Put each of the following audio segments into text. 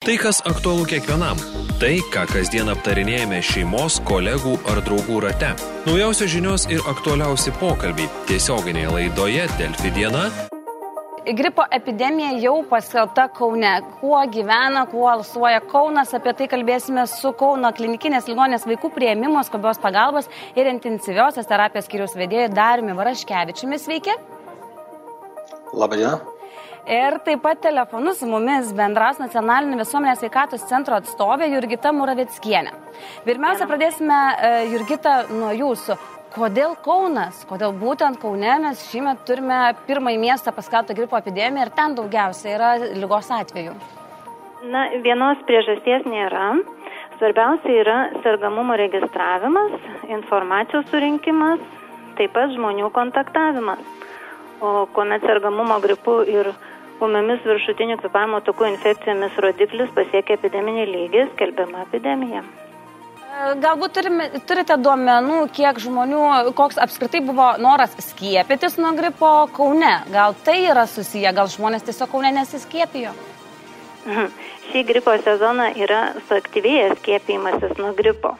Tai, kas aktualu kiekvienam. Tai, ką kasdien aptarinėjame šeimos, kolegų ar draugų rate. Naujausios žinios ir aktualiausi pokalbiai tiesioginėje laidoje Delfi diena. Gripo epidemija jau paskelbta Kaune. Kuo gyvena, kuo alsuoja Kaunas, apie tai kalbėsime su Kauno klinikinės ligonės vaikų prieimimo skubios pagalbos ir intensyviosios terapijos skiriaus vedėjai Dariumi Varaškevičiumi. Sveiki. Labadiena. Ir taip pat telefonu su mumis bendras nacionalinio visuomenės sveikatos centro atstovė Jurgita Muraveckienė. Pirmiausia, pradėsime, e, Jurgita, nuo jūsų. Kodėl Kaunas? Kodėl būtent Kaune mes šiemet turime pirmąjį miestą paskelbtą gripo epidemiją ir ten daugiausia yra lygos atvejų? Na, vienos priežasties nėra. Svarbiausia yra sergamumo registravimas, informacijos surinkimas, taip pat žmonių kontaktavimas. O kuomet sergamumo gripu ir ūmiomis viršutinių kvepavimo takų infekcijomis rodiklis pasiekia epideminį lygį, skelbiama epidemija. E, galbūt turime, turite duomenų, kiek žmonių, koks apskritai buvo noras skiepytis nuo gripo Kaune. Gal tai yra susiję, gal žmonės tiesiog Kaune nesiskiepijo? Mhm. Šį gripo sezoną yra suaktyvėjęs skiepijimasis nuo gripo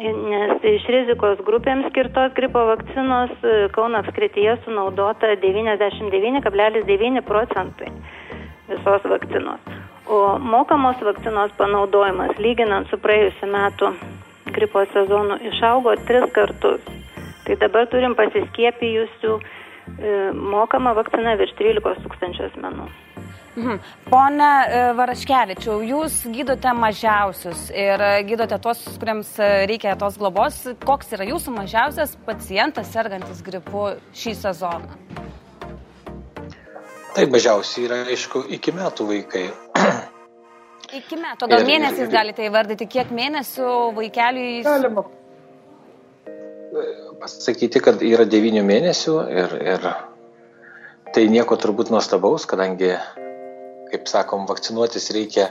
nes iš rizikos grupėms skirtos gripo vakcinos e, Kauno apskrityje sunaudota 99,9 procentai visos vakcinos. O mokamos vakcinos panaudojimas, lyginant su praėjusiu metu gripo sezonu, išaugo tris kartus. Tai dabar turim pasiskiepijusių e, mokamą vakciną virš 13 tūkstančių asmenų. Mhm. Pone e, Varaškevičiau, jūs gydote mažiausius ir e, gydote tuos, kuriems e, reikia tos globos. Koks yra jūsų mažiausias pacientas sergantis gripu šį sezoną? Tai mažiausiai yra, aišku, iki metų vaikai. Iki metų, gal mėnesiais galite įvardyti, kiek mėnesių vaikeliui. Galima pasakyti, kad yra devynių mėnesių ir, ir tai nieko turbūt nuostabaus, kadangi kaip sakom, vakcinuotis reikia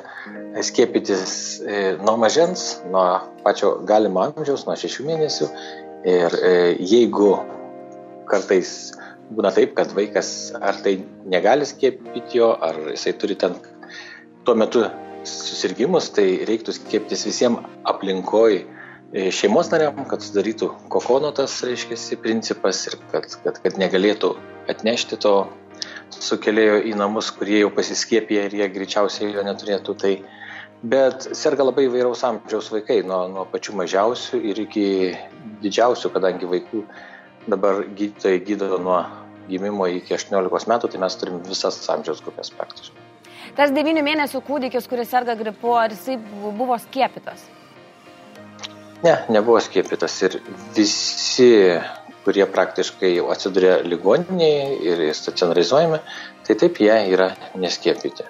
skiepytis e, nuo mažens, nuo pačio galimo amžiaus, nuo šešių mėnesių. Ir e, jeigu kartais būna taip, kad vaikas ar tai negali skiepyti jo, ar jisai turi ten tuo metu susirgymus, tai reiktų skieptis visiems aplinkoj e, šeimos nariam, kad sudarytų kokono tas, reiškia, principas ir kad, kad, kad negalėtų atnešti to sukėlėjo į namus, kurie jau pasiskiepė ir jie greičiausiai jo neturėtų. Tai, bet serga labai įvairaus amžiaus vaikai, nuo, nuo pačių mažiausių ir iki didžiausių, kadangi vaikų dabar gydytojai gydo nuo gimimo iki 18 metų, tai mes turim visas amžiaus grupės praktiškai. Tas 9 mėnesių kūdikis, kuris serga gripu, ar jisai buvo skiepytas? Ne, nebuvo skiepytas ir visi kurie praktiškai jau atsiduria ligoninėje ir stacionarizuojami, tai taip jie yra neskiepyti.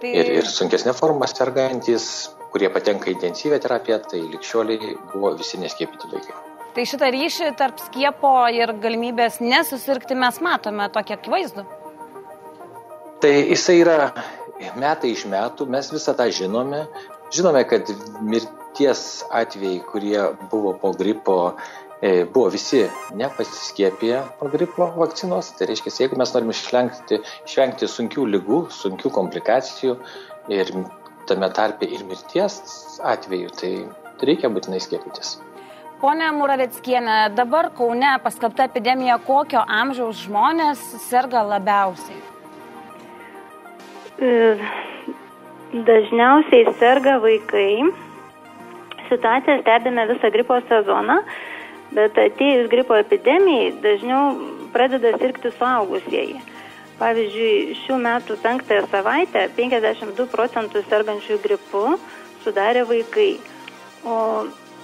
Tai... Ir, ir sunkesnė forma sergantis, kurie patenka į intensyvę terapiją, tai likščioliai buvo visi neskiepyti vaikai. Tai šitą ryšį tarp skiepo ir galimybės nesusirgti mes matome tokį akivaizdų. Tai jisai yra metai iš metų, mes visą tą žinome. Žinome, kad mirties atvejai, kurie buvo po gripo, buvo visi nepasiskiepiję nuo gripo vakcinos. Tai reiškia, jeigu mes norime išvengti, išvengti sunkių lygų, sunkių komplikacijų ir tame tarpe ir mirties atveju, tai reikia būtinai skiepytis. Pone Muraveckienė, dabar Kaune paskelbta epidemija, kokio amžiaus žmonės serga labiausiai? E, dažniausiai serga vaikai. Situaciją stebime visą gripo sezoną. Bet atėjus gripo epidemijai dažniau pradeda sirgti suaugusieji. Pavyzdžiui, šių metų penktąją savaitę 52 procentus sergančių gripu sudarė vaikai. O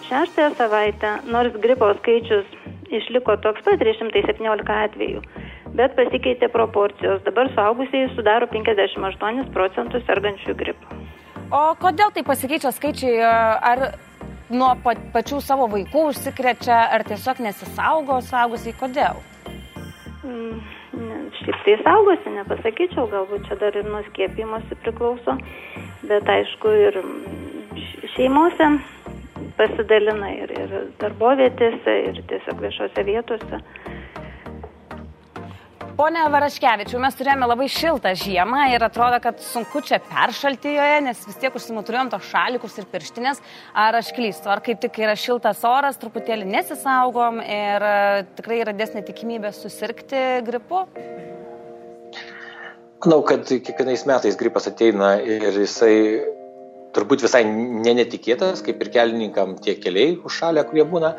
šeštąją savaitę, nors gripo skaičius išliko toks pat 317 atvejų, bet pasikeitė proporcijos. Dabar suaugusieji sudaro 58 procentus sergančių gripu. O kodėl tai pasikeičia skaičiai? Ar nuo pa, pačių savo vaikų užsikrečia, ar tiesiog nesisaugo saugusiai, kodėl? Mm, šiaip tai saugosi, nepasakyčiau, galbūt čia dar ir nuo skiepimosi priklauso, bet aišku ir šeimose pasidalina ir, ir darbovietėse, ir tiesiog viešose vietose. Pone Varaškevičiu, mes turėjome labai šiltą žiemą ir atrodo, kad sunku čia peršalti joje, nes vis tiek užsimuturiuojam to šalikus ir pirštinės. Ar aš klystu, ar kaip tik yra šiltas oras, truputėlį nesisaugom ir e, tikrai yra desnė tikimybė susirgti gripu? Manau, kad kiekvienais metais gripas ateina ir jisai turbūt visai nenetikėtas, kaip ir kelininkam tie keliai užšalę, kurie būna.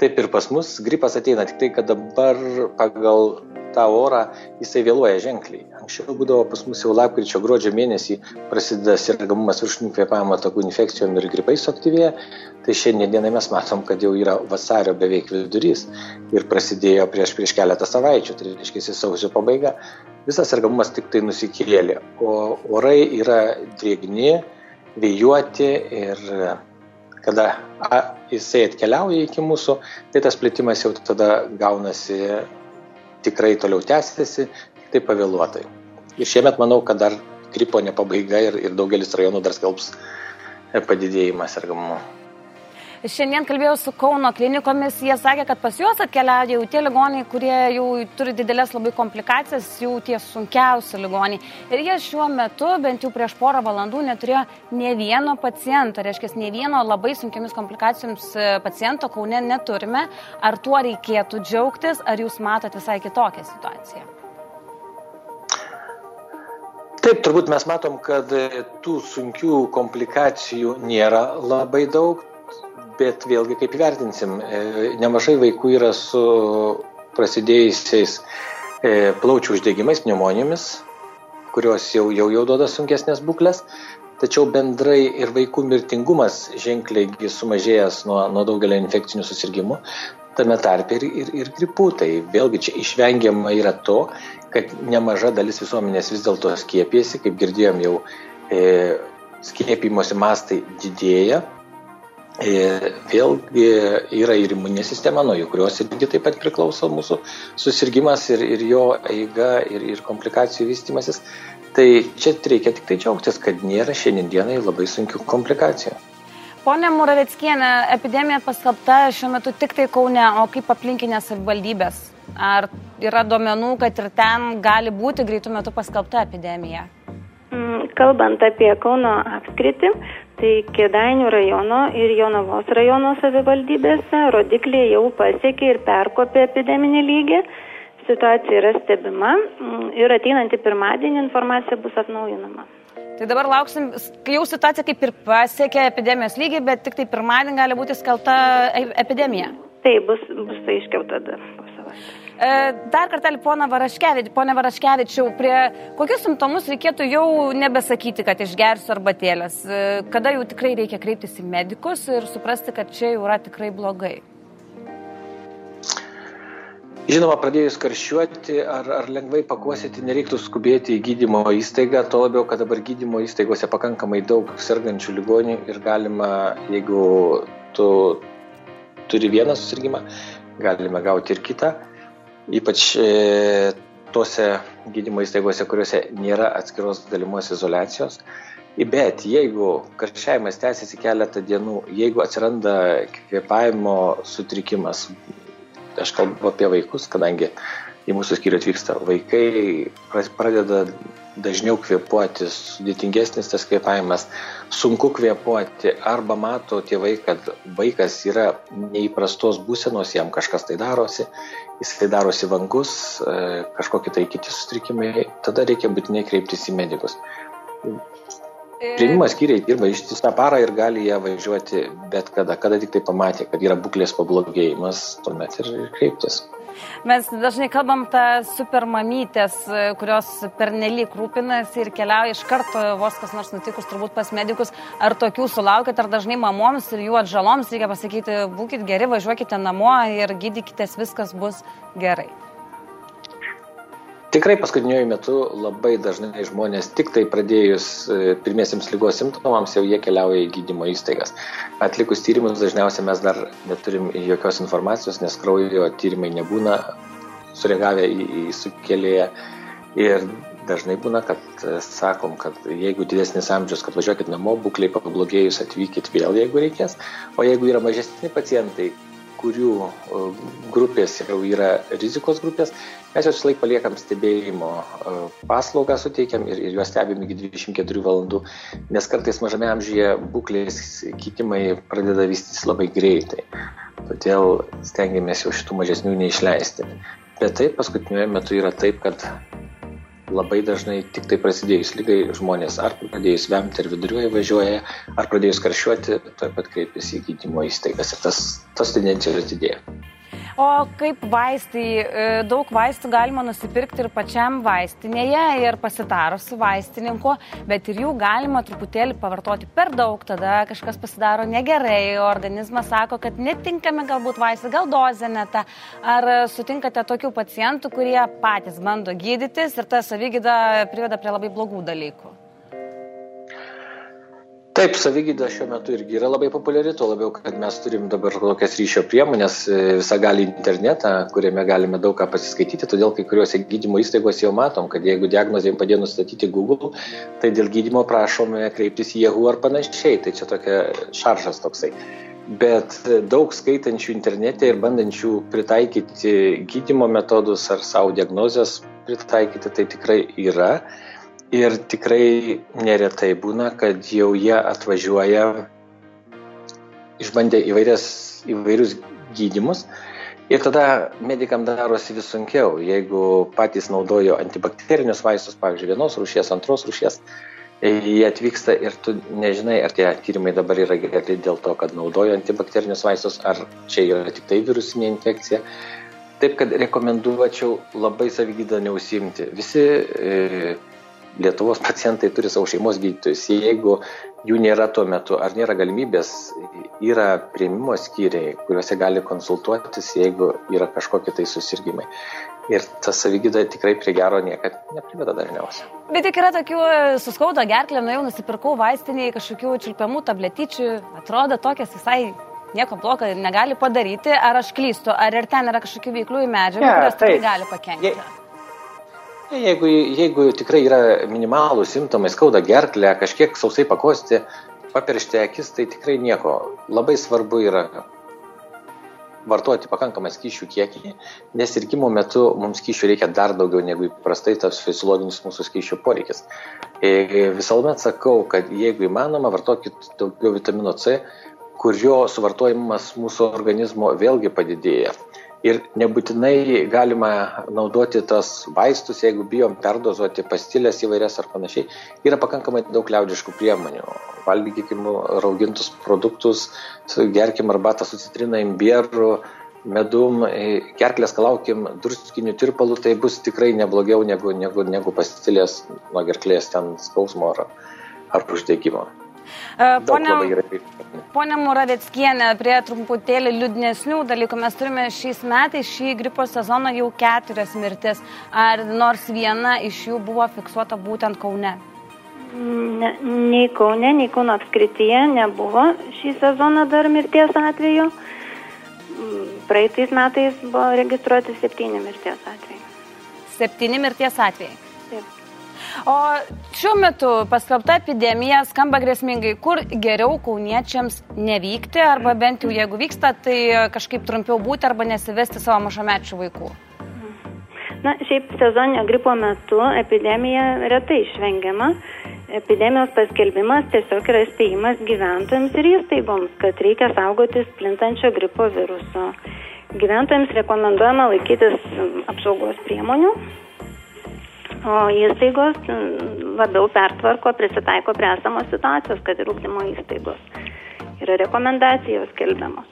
Taip ir pas mus gripas ateina, tik tai, kad dabar pagal tą orą jisai vėluoja ženkliai. Anksčiau būdavo pas mus jau lapkričio gruodžio mėnesį prasideda sergamumas viršinių kvėpavimo takų infekcijom ir gripai suaktyvėja, tai šiandien dienai mes matom, kad jau yra vasario beveik vidurys ir prasidėjo prieš, prieš keletą savaičių, tai reiškia sausio pabaiga, visas sergamumas tik tai nusikėlė, o orai yra drėgni, vėjuoti ir kada a, jisai atkeliauja iki mūsų, tai tas plėtimas jau tada gaunasi tikrai toliau tęsiasi, tai pavėluotai. Ir šiemet manau, kad dar gripo ne pabaiga ir, ir daugelis rajonų dar skelbs padidėjimą sergamumo. Šiandien kalbėjau su Kauno klinikomis, jie sakė, kad pas juos atkeliauja jau tie ligoniai, kurie jau turi didelės labai komplikacijas, jau tie sunkiausi ligoniai. Ir jie šiuo metu, bent jau prieš porą valandų, neturėjo ne vieno paciento, reiškia, ne vieno labai sunkiamis komplikacijoms e, paciento Kaune neturime. Ar tuo reikėtų džiaugtis, ar jūs matote visai kitokią situaciją? Taip, turbūt mes matom, kad tų sunkių komplikacijų nėra labai daug, bet vėlgi kaip vertinsim, e, nemažai vaikų yra su prasidėjusiais e, plaučių uždegimais, pneumonijomis, kurios jau, jau, jau duoda sunkesnės būklės, tačiau bendrai ir vaikų mirtingumas ženkliai sumažėjęs nuo, nuo daugelio infekcinių susirgymų, tame tarpe ir, ir, ir gripų. Tai vėlgi čia išvengiama yra to, kad nemaža dalis visuomenės vis dėlto skiepėsi, kaip girdėjom jau, e, skiepimosi mastai didėja, Vėlgi yra ir imuninė sistema, nuo kurios irgi taip pat priklauso mūsų susirgymas ir, ir jo eiga ir, ir komplikacijų vystimasis. Tai čia reikia tik tai džiaugtis, kad nėra šiandienai labai sunkių komplikacijų. Pone Muraveckienė, epidemija paskelbta šiuo metu tik tai Kaune, o kaip aplinkinės savivaldybės? Ar yra duomenų, kad ir ten gali būti greitų metų paskelbta epidemija? Mm, kalbant apie Kauno apskritį, tai Kėdainių rajono ir Jonavos rajono savivaldybėse rodikliai jau pasiekė ir perkopė epideminį lygį. Situacija yra stebima mm, ir ateinantį pirmadienį informacija bus atnaujinama. Tai dabar lauksim, jau situacija kaip ir pasiekė epidemijos lygį, bet tik tai pirmadienį gali būti skelta e, epidemija. Taip, bus, bus tai savaitės. E, dar kartelį, pone Varaškevičiu, pone Varaškevičiu, prie kokius simptomus reikėtų jau nebesakyti, kad išgersiu arbatėlės? E, kada jau tikrai reikia kreiptis į medikus ir suprasti, kad čia jau yra tikrai blogai? Žinoma, pradėjus karščiuoti ar, ar lengvai pakuosyti, nereiktų skubėti į gydymo įstaigą, to labiau, kad dabar gydymo įstaigose pakankamai daug sergančių ligonių ir galima, jeigu tu turi vieną susirgymą, galime gauti ir kitą ypač e, tose gydymo įstaigose, kuriuose nėra atskiros galimos izolacijos. Bet jeigu karščiavimas tęsiasi keletą dienų, jeigu atsiranda kvėpavimo sutrikimas, aš kalbu apie vaikus, kadangi į mūsų skyrių atvyksta vaikai, pradeda dažniau kvėpuoti, sudėtingesnis tas kvėpavimas, sunku kvėpuoti, arba mato tėvai, kad vaikas yra neįprastos būsenos, jam kažkas tai darosi, jisai darosi vangus, e, kažkokie tai kiti sutrikimai, tada reikia būtinai kreiptis į medikus. Priimimo skyriai dirba ištisą parą ir gali ją važiuoti bet kada, kada tik tai pamatė, kad yra būklės pablogėjimas, tuomet ir kreiptis. Mes dažnai kalbam tą supermamytės, kurios pernelyg rūpinasi ir keliauja iš karto, vos kas nors nutikus, turbūt pas medikus. Ar tokių sulaukit, ar dažnai mamoms ir jų atžaloms reikia pasakyti, būkite geri, važiuokite namo ir gydykitės, viskas bus gerai. Tikrai paskutiniuoju metu labai dažnai žmonės tik tai pradėjus e, pirmiesiams lygos simptomams jau jie keliauja į gydymo įstaigas. Atlikus tyrimus dažniausiai mes dar neturim jokios informacijos, nes kraujo tyrimai nebūna sureagavę į, į sukėlėją. Ir dažnai būna, kad e, sakom, kad jeigu didesnis amžius, kad važiuokit namo, būkliai pablogėjus atvykit vėl, jeigu reikės. O jeigu yra mažesni pacientai, kurių grupės jau yra rizikos grupės, mes juos laik paliekam stebėjimo paslaugą suteikiam ir, ir juos stebim iki 24 valandų, nes kartais mažame amžiuje būklės kitimai pradeda vystytis labai greitai. Todėl stengiamės jau šitų mažesnių neišleisti. Bet taip, paskutiniu metu yra taip, kad labai dažnai tik tai prasidėjus lygai žmonės ar pradėjus vemti ir viduriuoja važiuoja, ar pradėjus karščiuoti, taip pat kreipiasi į gydymo įstaigas ir tas, tas tendencijos didėja. O kaip vaistai, e, daug vaistų galima nusipirkti ir pačiam vaistinėje ir pasitarus su vaistininku, bet ir jų galima truputėlį pavartoti per daug, tada kažkas pasidaro negerai, organizmas sako, kad netinkami galbūt vaistai, gal dozė neta. Ar sutinkate tokių pacientų, kurie patys bando gydytis ir ta savygyda priveda prie labai blogų dalykų? Taip, savigyda šiuo metu irgi yra labai populiari, tuo labiau, kad mes turim dabar tokias ryšio priemonės, e, visą gali internetą, kuriame galime daug ką pasiskaityti, todėl kai kuriuose gydymo įstaigose jau matom, kad jeigu diagnozė padėjo nustatyti Google, tai dėl gydymo prašome kreiptis į Yahoo ar panašiai, tai čia tokia šaržas toksai. Bet daug skaitančių internete ir bandančių pritaikyti gydymo metodus ar savo diagnozės pritaikyti, tai tikrai yra. Ir tikrai neretai būna, kad jau jie atvažiuoja išbandę įvairias, įvairius gydimus ir tada medikam darosi vis sunkiau. Jeigu patys naudojo antibakterinius vaistus, pavyzdžiui, vienos rūšies, antros rūšies, jie atvyksta ir tu nežinai, ar tie tyrimai dabar yra geri dėl to, kad naudojo antibakterinius vaistus, ar čia yra tik tai virusinė infekcija. Taip, kad rekomenduočiau labai savygydą neusimti. Visi e, Lietuvos pacientai turi savo šeimos gydytojus. Jeigu jų nėra tuo metu, ar nėra galimybės, yra prieimimo skyriai, kuriuose gali konsultuotis, jeigu yra kažkokie tai susirgymai. Ir ta savygyda tikrai prie gero niekad nepriveda dažniausiai. Bet tik yra tokių, suskauda gerklę, nuėjau, nusipirkau vaistiniai kažkokių čiulpiamų tabletyčių, atrodo tokias visai nieko blogo negali padaryti, ar aš klystu, ar ir ten yra kažkokių veikliųjų medžiagų, yeah, kurios tikrai gali pakengti. Je, Jeigu, jeigu tikrai yra minimalų simptomai, skauda gerklę, kažkiek sausai pakosti, papiršti akis, tai tikrai nieko. Labai svarbu yra vartoti pakankamą skyšių kiekį, nes sirgimo metu mums skyšių reikia dar daugiau negu įprastai tas fiziologinis mūsų skyšių poreikis. E, visuomet sakau, kad jeigu įmanoma, vartokit daugiau vitamino C, kurio suvartojimas mūsų organizmo vėlgi padidėja. Ir nebūtinai galima naudoti tos vaistus, jeigu bijom perdozuoti pastilės įvairias ar panašiai. Yra pakankamai daug liaudiškų priemonių. Valgykim raugintus produktus, gerkim arbatą su citrina, imbieru, medum, gerklės kalaukim druskinių tirpalų, tai bus tikrai neblogiau negu, negu, negu pastilės nuo gerklės ten skausmo ar, ar uždegimo. Pone, pone Muraveckienė, prie truputėlį liūdnesnių dalykų mes turime šiais metais šį gripo sezoną jau keturias mirtis. Ar nors viena iš jų buvo fiksuota būtent Kaune? Ne, nei Kaune, nei Kauno apskrityje nebuvo šį sezoną dar mirties atveju. Praeitais metais buvo registruoti septyni mirties atvejai. Septyni mirties atvejai. Taip. O šiuo metu paskelbta epidemija skamba grėsmingai. Kur geriau kauniečiams nevykti, arba bent jau jeigu vyksta, tai kažkaip trumpiau būti arba nesivesti savo mažamečių vaikų? Na, šiaip sezoninio gripo metu epidemija retai išvengiama. Epidemijos paskelbimas tiesiog yra spėjimas gyventojams ir įstaigoms, kad reikia saugotis plintančio gripo viruso. Gyventojams rekomenduojama laikytis apsaugos priemonių, o įstaigos labiau pertvarko, prisitaiko prie esamos situacijos, kad ir ūkdymo įstaigos. Yra rekomendacijos skelbiamos.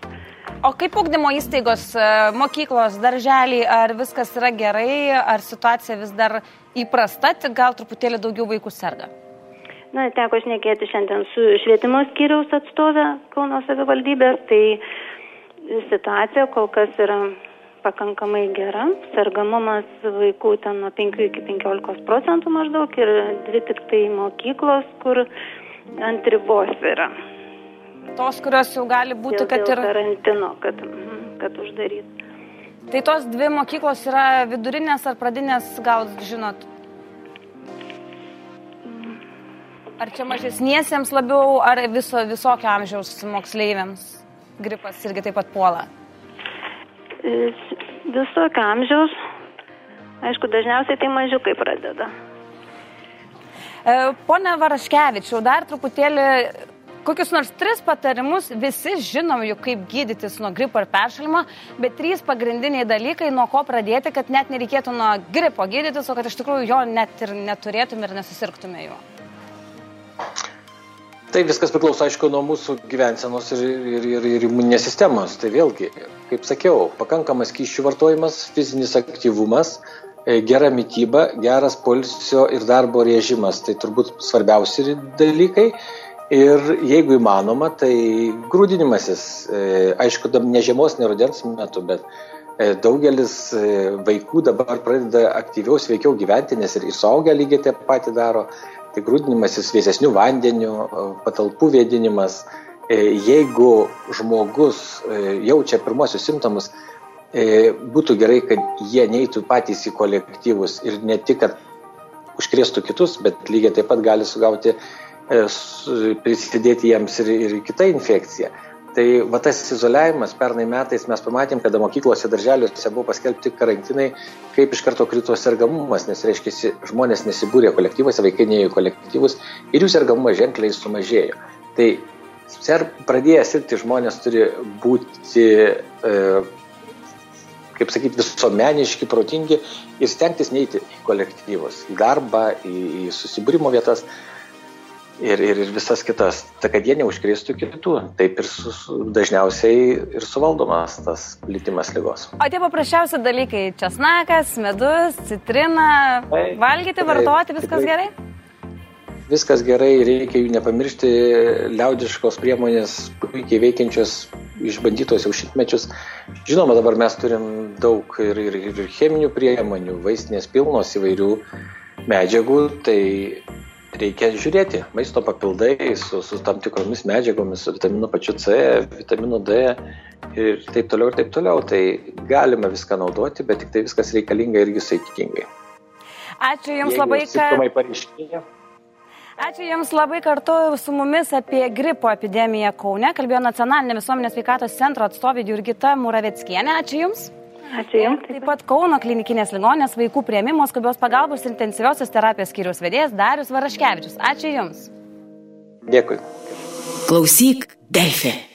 O kaip ūkdymo įstaigos, e, mokyklos, darželiai, ar viskas yra gerai, ar situacija vis dar įprasta, tik gal truputėlį daugiau vaikų serga? Na, teko šnekėti šiandien su švietimo skyriaus atstovė Kauno savivaldybės, tai situacija kol kas yra pakankamai gera. Sergamumas vaikų ten nuo 5 iki 15 procentų maždaug ir dvi tik tai mokyklos, kur ant ribos yra. Tos, kurios jau gali būti, dėl, kad dėl ir... karantino, kad, mhm, kad uždaryti. Tai tos dvi mokyklos yra vidurinės ar pradinės, gal žinot? Ar čia mažesniesiems labiau, ar viso, visokio amžiaus moksleiviams gripas irgi taip pat puola? Visokio amžiaus. Aišku, dažniausiai tai mažiukai pradeda. E, pone Varaškevičiau, dar truputėlį kokius nors tris patarimus visi žinom juk kaip gydytis nuo gripo ir peršalimo, bet trys pagrindiniai dalykai, nuo ko pradėti, kad net nereikėtų nuo gripo gydytis, o kad iš tikrųjų jo net ir neturėtume ir nesusirgtume juo. Tai viskas priklauso, aišku, nuo mūsų gyvensenos ir, ir, ir, ir imuninės sistemos. Tai vėlgi, kaip sakiau, pakankamas kyšių vartojimas, fizinis aktyvumas, e, gera mytyba, geras polisio ir darbo režimas. Tai turbūt svarbiausi dalykai. Ir jeigu įmanoma, tai grūdinimasis, e, aišku, ne žiemos, ne rudens metu, bet e, daugelis vaikų dabar pradeda aktyviau, sveikiau gyventi, nes ir įsaugę lygiai taip pat daro. Tai grūdinimasis vėsesnių vandenių, patalpų vėdinimas. Jeigu žmogus jaučia pirmosius simptomus, būtų gerai, kad jie neitų patys į kolektyvus ir ne tik, kad užkrėstų kitus, bet lygiai taip pat gali sugauti E, prisidėti jiems ir, ir kita infekcija. Tai va tas izoliavimas pernai metais mes pamatėm, kada mokyklose, darželiuose buvo paskelbti karantinai, kaip iš karto krito sergamumas, nes reiškia, žmonės nesibūrė kolektyvuose, vaikai neėjo į kolektyvus ir jų sergamumas ženkliai sumažėjo. Tai ser, pradėję sirgti žmonės turi būti, e, kaip sakyti, visuomeniški, protingi ir stengtis neiti į kolektyvus, į darbą, į, į susibūrimo vietas ir, ir, ir visas kitas, ta, kad jie neužkrėstų kitų. Taip ir su, su, dažniausiai ir suvaldomas tas plitimas lygos. O tie paprasčiausi dalykai - česnakas, medus, citrina, taip, valgyti, vartoti, taip, viskas taip. gerai? Viskas gerai, reikia jų nepamiršti, liaudiškos priemonės puikiai veikiančios, išbandytos jau šitmečius. Žinoma, dabar mes turim daug ir, ir, ir cheminių priemonių, vaistinės pilnos įvairių medžiagų, tai reikia žiūrėti maisto papildai su, su tam tikromis medžiagomis, su vitaminu pačiu C, vitaminu D ir taip toliau ir taip toliau. Tai galima viską naudoti, bet tik tai viskas reikalinga irgi saikingai. Ačiū Jums Jeigu labai, kad... Ačiū Jums labai kartu su mumis apie gripo epidemiją Kaune. Kalbėjo Nacionalinė visuomenės sveikatos centro atstovė Jurgita Muraveckienė. Ačiū Jums. Ačiū Jums. Taip pat Kauno klinikinės ligonės vaikų prieimimo skubios pagalbos ir intensyviosios terapijos skyrius vedėjas Darius Varaškevičius. Ačiū Jums. Dėkui. Klausyk, Delfė.